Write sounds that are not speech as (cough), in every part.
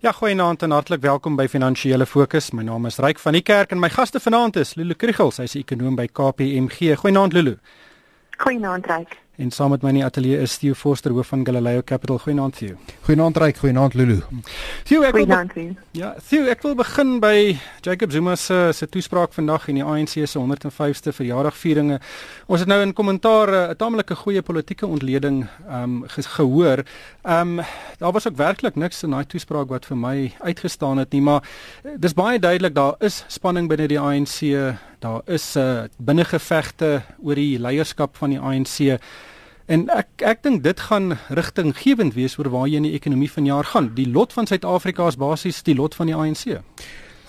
Ja, goeienaand en hartlik welkom by Finansiële Fokus. My naam is Ryk van die Kerk en my gaste vanaand is Lulu Krugel, sy is 'n ekonom by KPMG. Goeienaand Lulu. Goeienaand Ryk. En saam met my in die ateljee is Theo Forster hoof van Galileo Capital. Goeienaand Theo. Goeienaand Ryk, goeienaand Lulu. Theo, ek wil Ja, Theo, ek wil begin by Jacob Zuma se se toespraak vandag en die ANC se 105ste verjaardagvieringe. Ons het nou in kommentaar 'n tamelike goeie politieke ontleding ehm um, gehoor. Ehm um, daar was ook werklik niks in daai toespraak wat vir my uitgestaan het nie, maar dis baie duidelik daar is spanning binne die ANC. Daar is 'n uh, binnengevegte oor die leierskap van die ANC. En ek ek dink dit gaan rigtinggewend wees oor waar jy in die ekonomie vanjaar gaan. Die lot van Suid-Afrika is basies die lot van die ANC.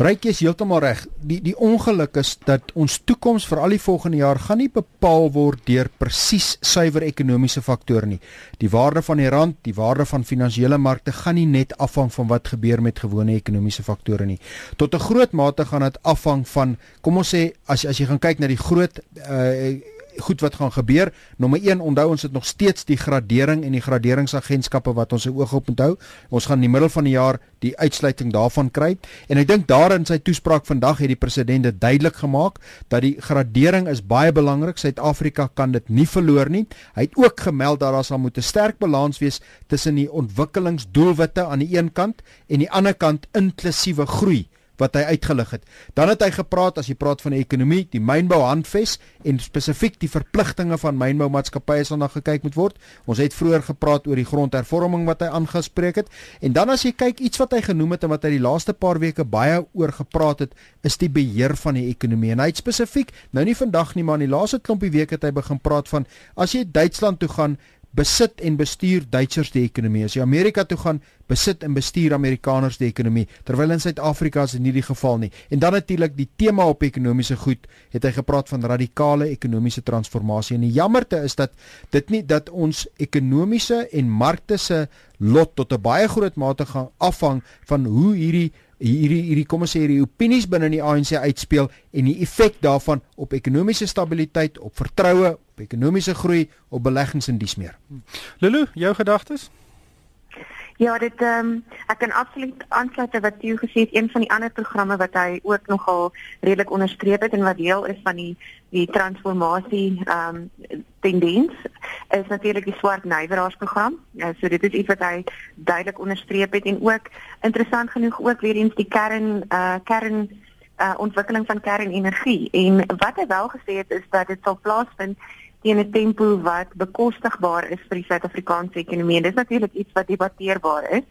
Ryk is heeltemal reg. Die die ongeluk is dat ons toekoms vir al die volgende jaar gaan nie bepaal word deur presies suiwer ekonomiese faktore nie. Die waarde van die rand, die waarde van finansiële markte gaan nie net afhang van wat gebeur met gewone ekonomiese faktore nie. Tot 'n groot mate gaan dit afhang van kom ons sê as as jy gaan kyk na die groot uh goed wat gaan gebeur. Nommer 1, onthou ons het nog steeds die gradering en die graderingsagentskappe wat ons se oog op moet hou. Ons gaan in die middel van die jaar die uitsluiting daarvan kry. En ek dink daar in sy toespraak vandag het die president dit duidelik gemaak dat die gradering is baie belangrik. Suid-Afrika kan dit nie verloor nie. Hy het ook gemeld dat daar sal moet 'n sterk balans wees tussen die ontwikkelingsdoelwitte aan die een kant en die ander kant inklusiewe groei wat hy uitgelig het. Dan het hy gepraat as jy praat van die ekonomie, die mynbou handves en spesifiek die verpligtinge van mynboumaatskappye sal na gekyk moet word. Ons het vroeër gepraat oor die grondhervorming wat hy aangespreek het. En dan as jy kyk iets wat hy genoem het en wat hy die laaste paar weke baie oor gepraat het, is die beheer van die ekonomie. En hy het spesifiek, nou nie vandag nie, maar in die laaste klompie weke het hy begin praat van as jy Duitsland toe gaan, besit en bestuur Duitsers die ekonomie. As jy Amerika toe gaan, besit en bestuur Amerikaners die ekonomie, terwyl in Suid-Afrika is dit nie die geval nie. En dan natuurlik die tema op ekonomiese goed, het hy gepraat van radikale ekonomiese transformasie. En die jammerte is dat dit nie dat ons ekonomiese en markte se lot tot 'n baie groot mate gaan afhang van hoe hierdie hierdie hierdie kom ons sê hierdie opinies binne die ANC uitspeel en die effek daarvan op ekonomiese stabiliteit, op vertroue, op ekonomiese groei, op beleggings en dies meer. Lulu, jou gedagtes? Ja, dit ehm um, ek kan absoluut aansluit wat jy gesê het een van die ander programme wat hy ook nogal redelik onderstreep het en wat deel is van die die transformasie ehm um, tendens is natuurlik die swart nywerheidsprogram. Ja, so dit is iets wat hy duidelik onderstreep het en ook interessant genoeg ook weer eens die kern uh kern uh ontwikkeling van kernenergie en wat hy wel gesê het is dat dit sal plaasvind teen 'n tempo wat bekostigbaar is vir die Suid-Afrikaanse ekonomie. En dit is natuurlik iets wat debatteerbaar is.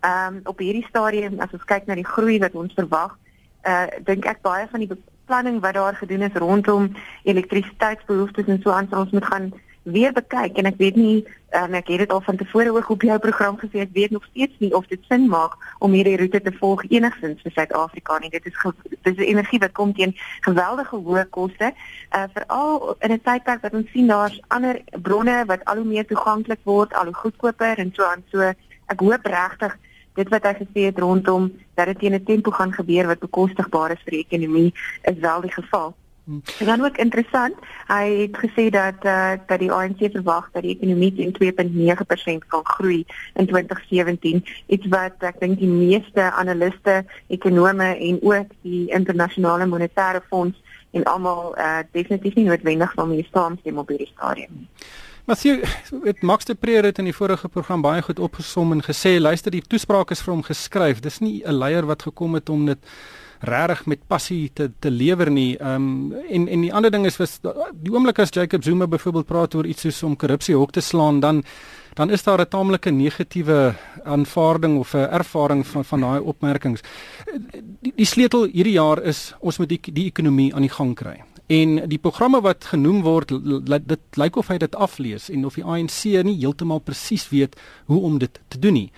Ehm um, op hierdie stadium as ons kyk na die groei wat ons verwag, uh dink ek baie van die beplanning wat daar gedoen is rondom elektrisiteitsbehoeftes en so aan sal ons moet gaan weer bekyk en ek weet nie um, ek het dit al van tevore ook op jou program gesê ek weet nog steeds nie of dit sin maak om hierdie roete te volg enigstens vir Suid-Afrika nie. Dit is dit is energie wat kom teen geweldige hoë koste uh, veral in 'n tydperk wat ons sien daar's ander bronne wat al hoe meer toeganklik word al hoe goedkoper en so aan. So ek hoop regtig dit wat hy gesê het rondom dat dit teen 'n tempo gaan gebeur wat bekostigbaar is vir die ekonomie is wel die geval En dan ook interessant, hy het gesê dat uh, dat die ANC verwag dat die ekonomie teen 2.9% kan groei in 2017, iets wat ek dink die meeste analiste, ekonome en ook die internasionale monetaire fonds en almal uh, definitief nie noodwendig van mee saamstem op hierdie stadium sien, dit Max de Preer het in die vorige program baie goed opgesom en gesê, luister, die toespraak is vir hom geskryf. Dis nie 'n leier wat gekom het om dit regtig met passie te te lewer nie. Ehm um, en en die ander ding is was die oomblik as Jacob Zuma byvoorbeeld praat oor iets soos om korrupsie hok te slaan, dan dan is daar 'n taamlike negatiewe aanvaarding of 'n ervaring van van daai opmerkings. Die, die sleutel hierdie jaar is ons moet die, die ekonomie aan die gang kry. En die programme wat genoem word, dit lyk of hy dit aflees en of die ANC nie heeltemal presies weet hoe om dit te doen nie.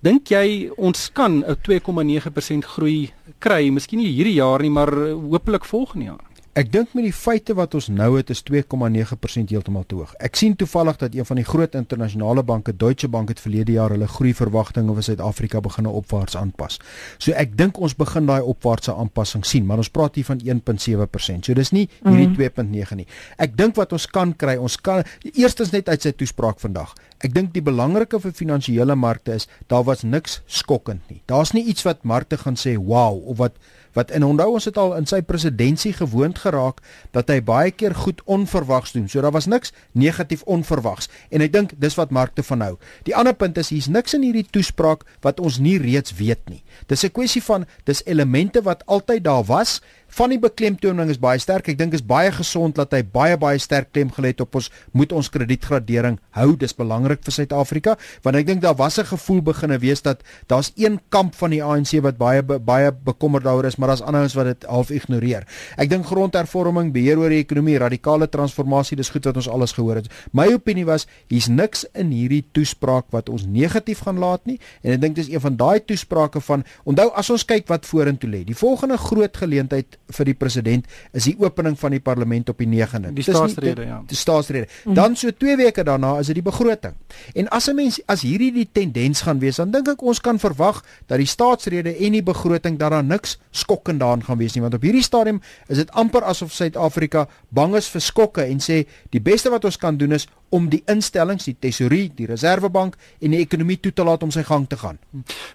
Dink jy ons kan 'n 2,9% groei kry, miskien nie hierdie jaar nie, maar hopelik volgende jaar? Ek dink met die feite wat ons nou het is 2,9% heeltemal te hoog. Ek sien toevallig dat een van die groot internasionale banke, Deutsche Bank het verlede jaar hulle groeiverwagtinge vir Suid-Afrika begine opwaarts aanpas. So ek dink ons begin daai opwaartse aanpassing sien, maar ons praat hier van 1.7%. So dis nie hierdie mm. 2.9 nie. Ek dink wat ons kan kry, ons kan eerstens net uit sy toespraak vandag. Ek dink die belangrike vir finansiële markte is daar was niks skokkend nie. Daar's nie iets wat markte gaan sê wow of wat wat en onthou ons het al in sy presidentskap gewoond geraak dat hy baie keer goed onverwags doen. So daar was niks negatief onverwags en ek dink dis wat markte van hou. Die ander punt is hier's niks in hierdie toespraak wat ons nie reeds weet nie. Dis 'n kwessie van dis elemente wat altyd daar was van die beklemtoning is baie sterk. Ek dink is baie gesond dat hy baie baie sterk klem gelê het op ons moet ons kredietgradering hou. Dis belangrik vir Suid-Afrika want ek dink daar was 'n gevoel beginne wees dat daar's een kamp van die ANC wat baie baie bekommerd daaroor is, maar daar's ander ons wat dit half ignoreer. Ek dink grondhervorming, beheer oor die ekonomie, radikale transformasie, dis goed wat ons alles gehoor het. My opinie was hier's niks in hierdie toespraak wat ons negatief gaan laat nie en ek dink dis een van daai toesprake van onthou as ons kyk wat vorentoe lê. Die volgende groot geleentheid vir die president is die opening van die parlement op die 9de. Die staatsrede, ja. Die staatsrede. Mhm. Dan so 2 weke daarna is dit die begroting. En as 'n mens as hierdie die tendens gaan wees, dan dink ek ons kan verwag dat die staatsrede en die begroting dat daar niks skokkend daarin gaan wees nie, want op hierdie stadium is dit amper asof Suid-Afrika bang is vir skokke en sê die beste wat ons kan doen is om die instellings, die tesorie, die reservebank en die ekonomie toe te laat om sy gang te gaan.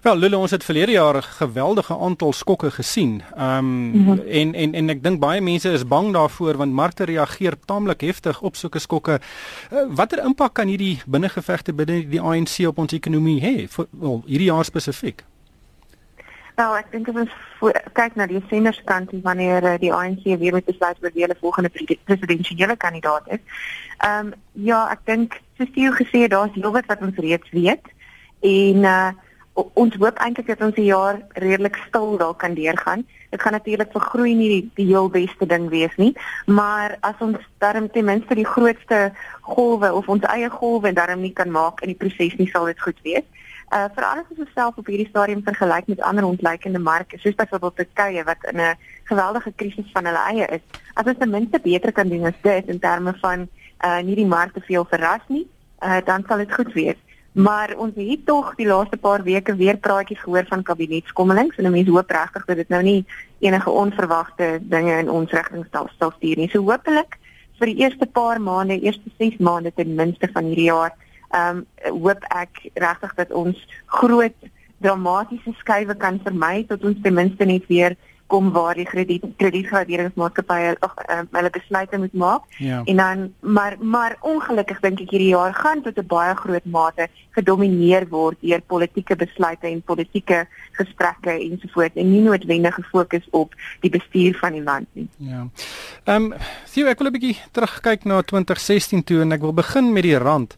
Wel, Lulu, ons het verlede jaar 'n geweldige aantal skokke gesien. Ehm um, mm -hmm. en en en ek dink baie mense is bang daarvoor want markte reageer taamlik heftig op sulke skokke. Uh, Watter impak kan hierdie binnengevegte binne die ANC op ons ekonomie hê? Vir well, hierdie jaar spesifiek. Nou, ek dink as ons kyk na die senderskant wanneer uh, die ANC weer met besluit oor wie hulle volgende presidentsiële kandidaat is. Ehm um, ja, ek dink soos jy gesê het, daar's heelwat wat ons reeds weet en uh ons hoop eintlik dat ons die jaar redelik stil daar kan deurgaan. Dit gaan natuurlik vir groei nie die, die heel beste ding wees nie, maar as ons darm ten minste die grootste golwe of ons eie golwe darm nie kan maak in die proses nie, sal dit goed wees. Uh veral as ons self op hierdie stadium vergelyk met ander ontleikende marke, soos byvoorbeeld Turkye wat in 'n geweldige krisis van hulle eie is. As ons ten minste beter kan doen as dit in terme van uh nie die mark te veel verras nie, uh dan sal dit goed wees. Maar ons het tog die laaste paar weke weer praatjies gehoor van kabinetskommelings en mense hoop regtig dat dit nou nie enige onverwagte dinge in ons rigting sal sal stuur nie. So hopelik vir die eerste paar maande, eerste 6 maande ten minste van hierdie jaar, ehm um, hoop ek regtig dat ons groot dramatiese skuwe kan vermy tot ons ten minste net weer kom waar die krediet kredietgraderingsmaatskappye ag uh, hulle besluite moet maak. Ja. En dan maar maar ongelukkig dink ek hierdie jaar gaan tot 'n baie groot mate gedomeineer word deur politieke besluite en politieke gesprekke ensovoorts en nie noodwendig gefokus op die bestuur van die land nie. Ja. Ehm um, sien ek wil 'n bietjie terugkyk na 2016 toe en ek wil begin met die rand.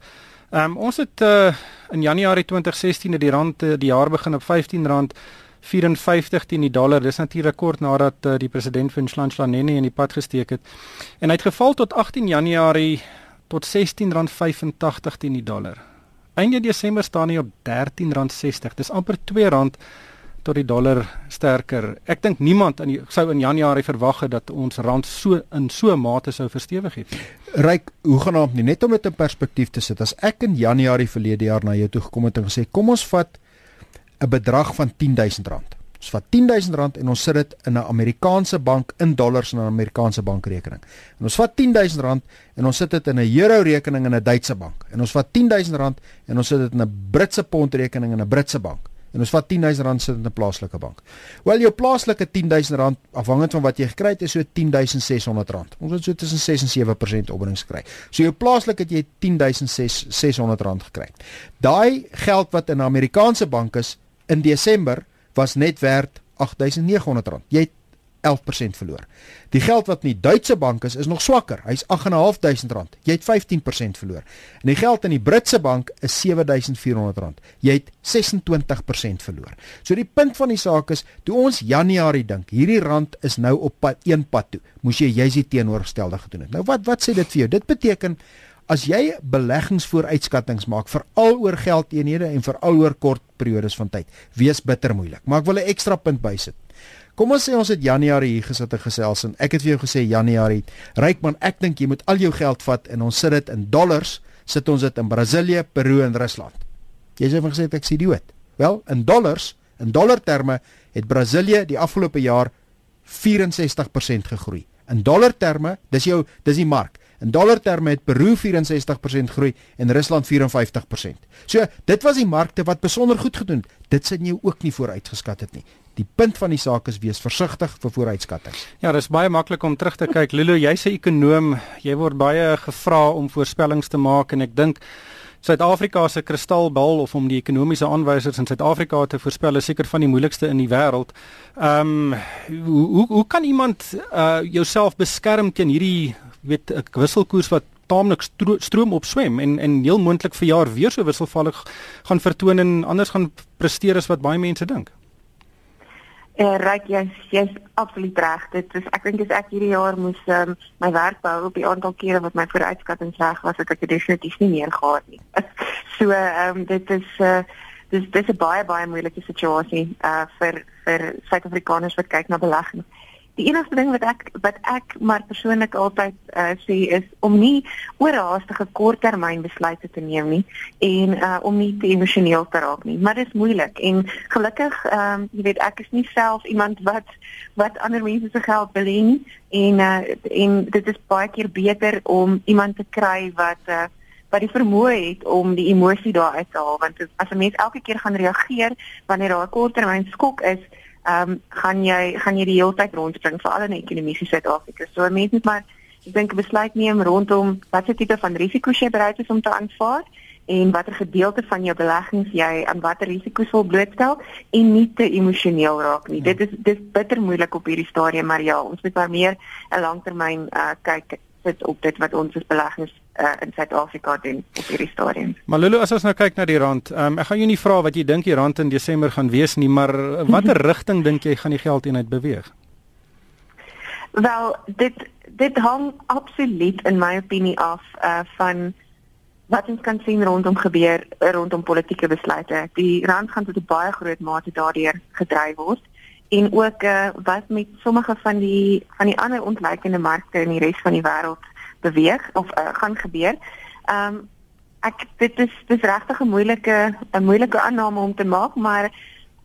Ehm um, ons het uh, in Januarie 2016 het die rand uh, die jaar begin op R15 54 teen die dollar. Dis natuurlik kort nadat uh, die president van Slanchlanene in die pad gesteek het. En hy het geval tot 18 Januarie tot R16.85 teen die dollar. Einde Desember staan hy op R13.60. Dis amper R2 tot die dollar sterker. Ek dink niemand in sou in Januarie verwag het dat ons rand so in so mate sou verstewig het. Ryk, hoe gaan dit net om dit in perspektief te sit. As ek in Januarie verlede jaar na jou toe gekom het en gesê kom ons vat 'n bedrag van R10000. Ons vat R10000 en ons sit dit in 'n Amerikaanse bank in dollars in 'n Amerikaanse bankrekening. En ons vat R10000 en ons sit dit in 'n euro rekening in 'n Duitse bank. En ons vat R10000 en ons sit dit in 'n Britse pond rekening in 'n Britse bank. En ons vat R10000 sit in 'n plaaslike bank. Wel jou plaaslike R10000 afhangend van wat jy gekry het is so R10600. Ons het so tussen 6 en 7% opbrengs gekry. So jou plaaslik het jy R10600 gekry. Daai geld wat in 'n Amerikaanse bank is in Desember was net werd R8900. Jy het 11% verloor. Die geld wat in die Duitse bank is, is nog swakker. Hy's R8500. Jy het 15% verloor. En die geld in die Britse bank is R7400. Jy het 26% verloor. So die punt van die saak is, toe ons Januarie dink, hierdie rand is nou op pad een pad toe. Moes jy juis die teenoorgestelde gedoen het. Nou wat wat sê dit vir jou? Dit beteken as jy beleggingsvooruitskattings maak vir al oor geldeenhede en vir al oor kort periodes van tyd, wees bitter moeilik. Maar ek wil 'n ekstra punt bysit. Kom ons sê ons het Januarie hier gesit en gesels en ek het vir jou gesê Januarie, Rykman, ek dink jy moet al jou geld vat en ons sit dit in dollars, sit ons dit in Brasilië, Peru en Rusland. Jy sê van gesê ek sien dit. Wel, in dollars, in dollar terme het Brasilië die afgelope jaar 64% gegroei. In dollar terme, dis jou dis die mark. In dollar terme het Peru 64% groei en Rusland 54%. So, dit was die markte wat besonder goed gedoen het. Dit sien jy ook nie vooruitgeskat het nie. Die punt van die saak is wees versigtig vir vooruitskattinge. Ja, dis baie maklik om terug te kyk. Lulu, jy's 'n ekonoom. Jy word baie gevra om voorspellings te maak en ek dink Suid-Afrika se kristalbal of om die ekonomiese aanwysers in Suid-Afrika te voorspel is seker van die moeilikste in die wêreld. Ehm um, hoe, hoe hoe kan iemand uh jouself beskerm teen hierdie weet 'n wisselkoers wat taamlik stro stroom op swem en en heel moontlik vir jaar weer so wisselvallig gaan vertoon en anders gaan presteer as wat baie mense dink? Eh reg jy's jy's absoluut reg. Dit is ek dink as ek hierdie jaar moes um, my werk bou op die aantal kere wat my vooruitskatting reg was, het ek dit definitief nie meer gehad nie. (laughs) so ehm um, dit is uh dis dis 'n baie baie moeilike situasie uh vir vir Suid-Afrikaners wat kyk na belegging. Die enigste ding wat ek wat ek maar persoonlik altyd uh, sê is om nie oorhaastige korttermynbesluite te neem nie en uh, om nie te emosioneel te raak nie. Maar dit is moeilik en gelukkig ehm um, jy weet ek is nie self iemand wat wat ander mense se geld belê nie en uh, en dit is baie keer beter om iemand te kry wat uh, wat die vermoë het om die emosie daar uit te haal want as 'n mens elke keer gaan reageer wanneer daar 'n korttermyn skok is ehm um, gaan jy gaan jy die hele tyd rondspring veral in die ekonomie in Suid-Afrika. So mense moet maar ek dink besluit neem rondom watter tipe van risiko's jy bereid is om te aanvaar en watter gedeelte van jou beleggings jy aan watter risiko's wil blootstel en nie te emosioneel raak nie. Ja. Dit is dis bitter moeilik op hierdie stadium maar ja, ons moet maar meer 'n langtermyn uh, kyk sit op dit wat ons as beleggers uh, in Suid-Afrika doen op hierdie stadium. Maar Lulu, as ons nou kyk na die rand, um, ek gaan jou nie vra wat jy dink die rand in Desember gaan wees nie, maar (laughs) watter rigting dink jy gaan die geldeenheid beweeg? Wel, dit dit hang absoluut in my opinie af uh, van wat ons kan sien rondom gebeur rondom politieke besluite. Die rand gaan tot 'n baie groot mate daardeur gedryf word en ook uh, wat met sommige van die van die ander ontleikende markte in die res van die wêreld beweeg of uh, gaan gebeur. Ehm um, ek dit is dis regtig 'n moeilike 'n moeilike aanname om te maak, maar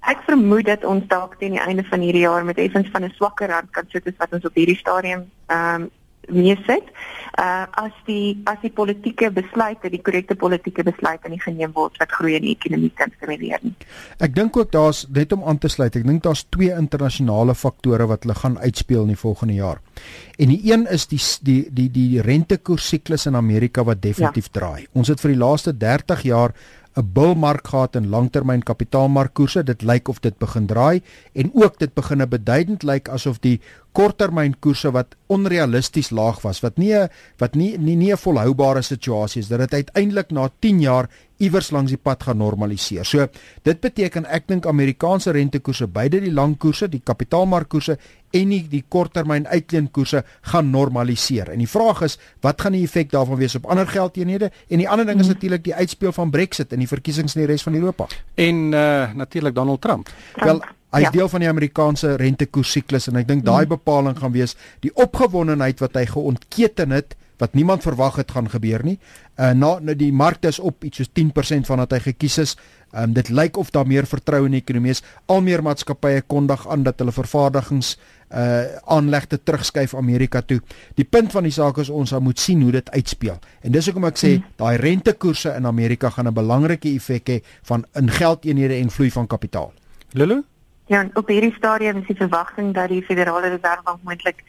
ek vermoed dat ons dalk teen die einde van hierdie jaar met effens van 'n swakker rand kan sit as wat ons op hierdie stadium ehm um, mee sit. Uh as die as die politieke besluite, die korrekte politieke besluite nie geneem word wat groei in die ekonomie kan stimuleer nie. Ek dink ook daar's net om aan te sluit. Ek dink daar's twee internasionale faktore wat hulle gaan uitspeel in die volgende jaar. En die een is die die die die rentekoers siklus in Amerika wat definitief ja. draai. Ons het vir die laaste 30 jaar 'n bullmark gehad in langtermyn kapitaalmarkkoerse. Dit lyk of dit begin draai en ook dit begin beduidend lyk asof die korttermynkoerse wat onrealisties laag was, wat nie wat nie nie nie 'n volhoubare situasie is dat dit uiteindelik na 10 jaar iewers langs die pad gaan normaliseer. So dit beteken ek dink Amerikaanse rentekoerse, beide die langkoerse, die kapitaalmarkkoerse en die, die korttermyn uitleenkoerse gaan normaliseer. En die vraag is, wat gaan die effek daarvan wees op ander geldeenhede? En die ander ding is hmm. natuurlik die uitspeel van Brexit in die verkiesings in die res van Europa. En uh natuurlik Donald Trump. Trump. Wel Hy is ja. deel van die Amerikaanse rentekoers siklus en ek dink daai mm. bepaling gaan wees die opgewondenheid wat hy geontketen het wat niemand verwag het gaan gebeur nie. Uh na nou die markte is op iets soos 10% van wat hy gekies is. Um dit lyk of daar meer vertroue in die ekonomie is. Al meer maatskappye kondig aan dat hulle vervaardigings uh aanlegte terugskuif Amerika toe. Die punt van die saak is ons moet sien hoe dit uitspeel. En dis hoekom ek sê hmm. daai rentekoerse in Amerika gaan 'n belangrike effek hê van in geldeenhede en vloei van kapitaal. Lulu Ja, op hierdie stadium is die verwagting dat die Federale Reservebank moontlik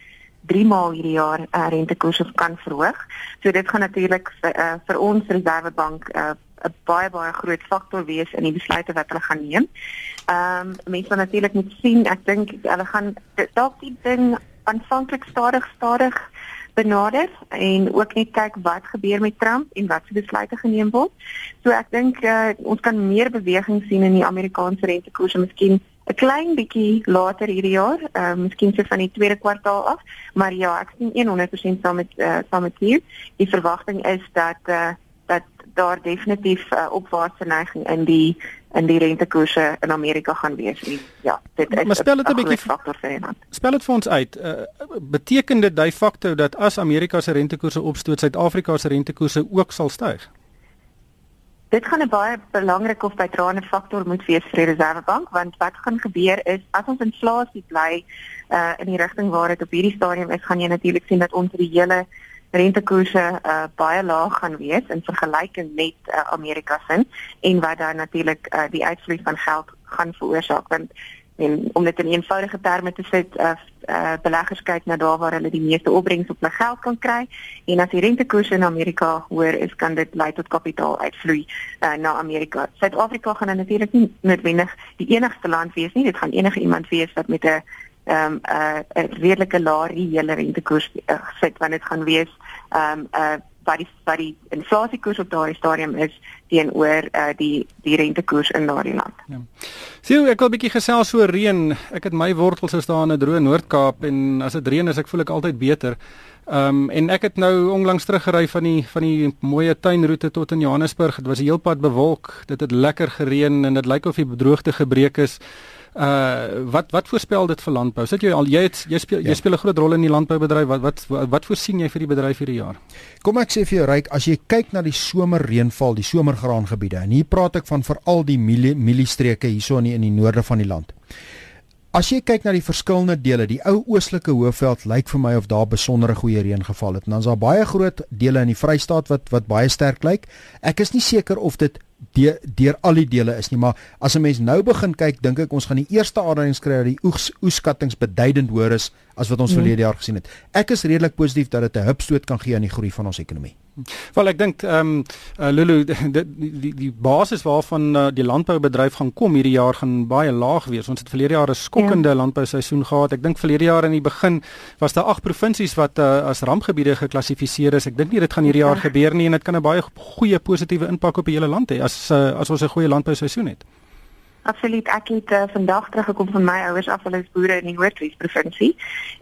3 maal hierdie jaar uh, rentekoerse kan verhoog. So dit gaan natuurlik vir, uh, vir ons Reservebank 'n uh, baie baie groot faktor wees in die besluite wat hulle gaan neem. Ehm um, mense moet natuurlik moet sien, ek dink hulle gaan dalk die ding aanvanklik stadig stadig benader en ook net kyk wat gebeur met Trump en wat se besluite geneem word. So ek dink uh, ons kan meer beweging sien in die Amerikaanse rentekoerse miskien 'n klein bietjie later hierdie jaar, ehm uh, miskien so van die tweede kwartaal af, maar ja, ek sien 100% saam met uh, saam met hier. Die verwagting is dat eh uh, dat daar definitief 'n uh, opwaartse neiging in die in die rentekoerse in Amerika gaan wees. En, ja, dit is maar spel dit 'n bietjie faktor vir iemand. Spel dit vir ons uit. Uh, beteken dit de facto dat as Amerika se rentekoerse opstoot, Suid-Afrika se rentekoerse ook sal styg? Dit gaan 'n baie belangrike of bydraende faktor moet wees vir die Reservebank want wat gaan gebeur is as ons inflasie bly uh in die rigting waar dit op hierdie stadium is, gaan jy natuurlik sien dat ons die hele rentekoerse uh baie laag gaan wees in vergelyking met uh, Amerika se en wat dan natuurlik uh die uitvloei van geld gaan veroorsaak. Want en om dit in eenvoudige terme te sê uh, uh beleggers kyk na daar waar hulle die meeste opbrengs op hulle geld kan kry en as die rentekoerse in Amerika hoër is kan dit lei tot kapitaal uitvloei uh, na Amerika. Suid-Afrika gaan natuurlik nie noodwendig die enigste land wees nie. Dit gaan enige iemand wees wat met 'n ehm um, 'n redelike lae reële rentekoers uh, sit want dit gaan wees ehm um, 'n uh, wat die wat die inflasiekoers op daardie stadium is teenoor uh, die die rentekoers in daardie land. Ja. Sien, ek wil 'n bietjie gesels oor reën. Ek het my wortels is daar in 'n droë Noord-Kaap en as dit reën is ek voel ek altyd beter. Ehm um, en ek het nou onlangs teruggery van die van die mooie tuinroete tot in Johannesburg. Dit was heelpad bewolk. Dit het lekker gereën en dit lyk of die droogte gebreek is. Uh wat wat voorspel dit vir landbou? Sit jy al jy het, jy speel ja. jy speel 'n groot rol in die landboubedryf. Wat wat wat voorsien jy vir die bedryf hierdie jaar? Kom ek sê vir jou ryk, as jy kyk na die somerreënval, die somergraangebiede en hier praat ek van veral die mieliestreke hierso in die, in die noorde van die land. As jy kyk na die verskillende dele, die ou oostelike hoofveld lyk vir my of daar besondere goeie reën geval het. En dan's daar baie groot dele in die Vrystaat wat wat baie sterk lyk. Ek is nie seker of dit deur de, al die dele is nie, maar as 'n mens nou begin kyk, dink ek ons gaan die eerste aanduidings kry dat die oes oeskattinge beduidend hoër is as wat ons mm. verlede jaar gesien het. Ek is redelik positief dat dit 'n hupstoot kan gee aan die groei van ons ekonomie. Wel ek dink ehm um, uh, Lulu (laughs) die die die basis waarvan uh, die landboubedryf gaan kom hierdie jaar gaan baie laag wees. Ons het verlede jaar 'n skokkende ja. landbouseisoen gehad. Ek dink verlede jaar in die begin was daar agt provinsies wat uh, as rampgebiede geklassifiseer is. Ek dink nie dit gaan hierdie jaar ja. gebeur nie en dit kan 'n baie goeie positiewe impak op die hele land hê as uh, as ons 'n goeie landbouseisoen het. Absoluut. Ek het uh, vandag teruggekom van my ouers af, hulle is boere in die Noordwes provinsie.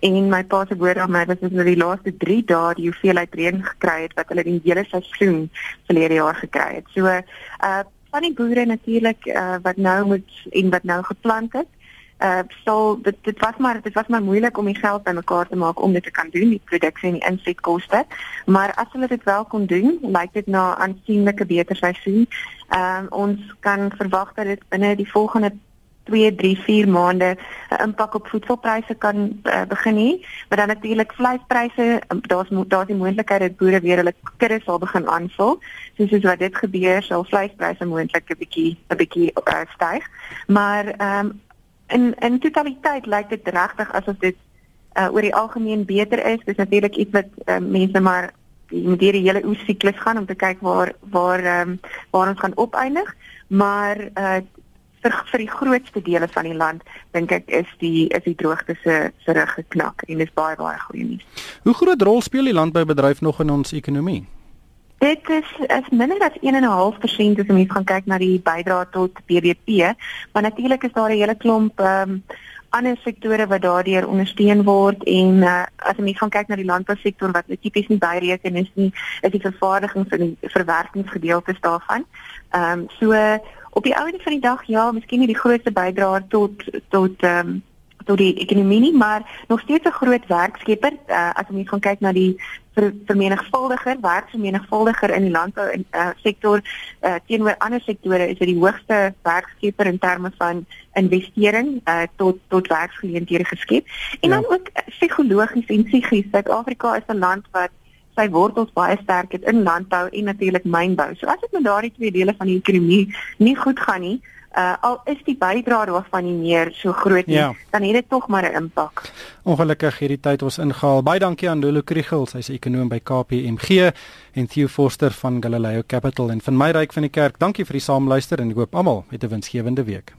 En my pa se boer aan my was in die laaste 3 dae die hoeveelheid reën gekry het wat hulle die hele seisoen verlede jaar gekry het. So uh van die boere natuurlik uh, wat nou moet en wat nou geplant het uh sal dit dit was maar dit was maar moeilik om die geld bymekaar te maak om dit te kan doen die produksie en die insetkoste maar as hulle dit wel kon doen lyk dit na aansienlike beter seisoen. Ehm uh, ons kan verwag dat dit binne die volgende 2, 3, 4 maande 'n impak op voedselpryse kan uh, begin hê, maar dan natuurlik vleispryse, um, daar's daar's die moontlikheid dat boere weer hulle kudde sal begin aanvul. Soos soos wat dit gebeur, sal vleispryse moontlik 'n bietjie 'n bietjie uh, styg. Maar ehm um, in in totaliteit lyk dit regtig asof dit uh, oor die algemeen beter is. Dis natuurlik iets wat uh, mense maar moet die hele oes siklus gaan om te kyk waar waar um, waar ons gaan opeindig. Maar uh, vir vir die grootste dele van die land dink ek is die is die droogte se se rug geknak en dis baie baie goeie nuus. Hoe groot rol speel die landboubedryf nog in ons ekonomie? Dit is is minder as 1.5% as jy gaan kyk na die bydrae tot BBP, maar natuurlik is daar 'n hele klomp ehm um, ander sektore wat daardeur ondersteun word en uh, as jy gaan kyk na die landbousektor wat tipies nie byreken is nie, is die vervaardigings en die verwerkingsgedeeltes daarvan. Ehm um, so op die ouene van die dag ja, miskien nie die grootste bydrae tot tot ehm um, tot die ekonomie nie, maar nog steeds 'n groot werkskepper uh, as jy gaan kyk na die ver, vermenigvuldiger, werksvermenigvuldiger in die landbou en uh, sektor uh, teenoor ander sektore is dit die hoogste werkskepper in terme van investering uh, tot tot werksgeleenthede geskep. En ja. dan ook psigologies en psigies. Suid-Afrika is 'n land wat sy wortels baie sterk het in landbou en natuurlik mynbou. So as dit met daardie twee dele van die ekonomie nie goed gaan nie, uh, al is die bydrae daarvan nie meer so groot nie, ja. dan het dit tog maar 'n impak. Ongelukkig hierdie tyd ons ingehaal. Baie dankie aan Lulu Kriegel, sy's ekonom by KPMG en Theo Forster van Galileo Capital en van my ryk van die kerk. Dankie vir die saamluister en ek hoop almal het 'n winsgewende week.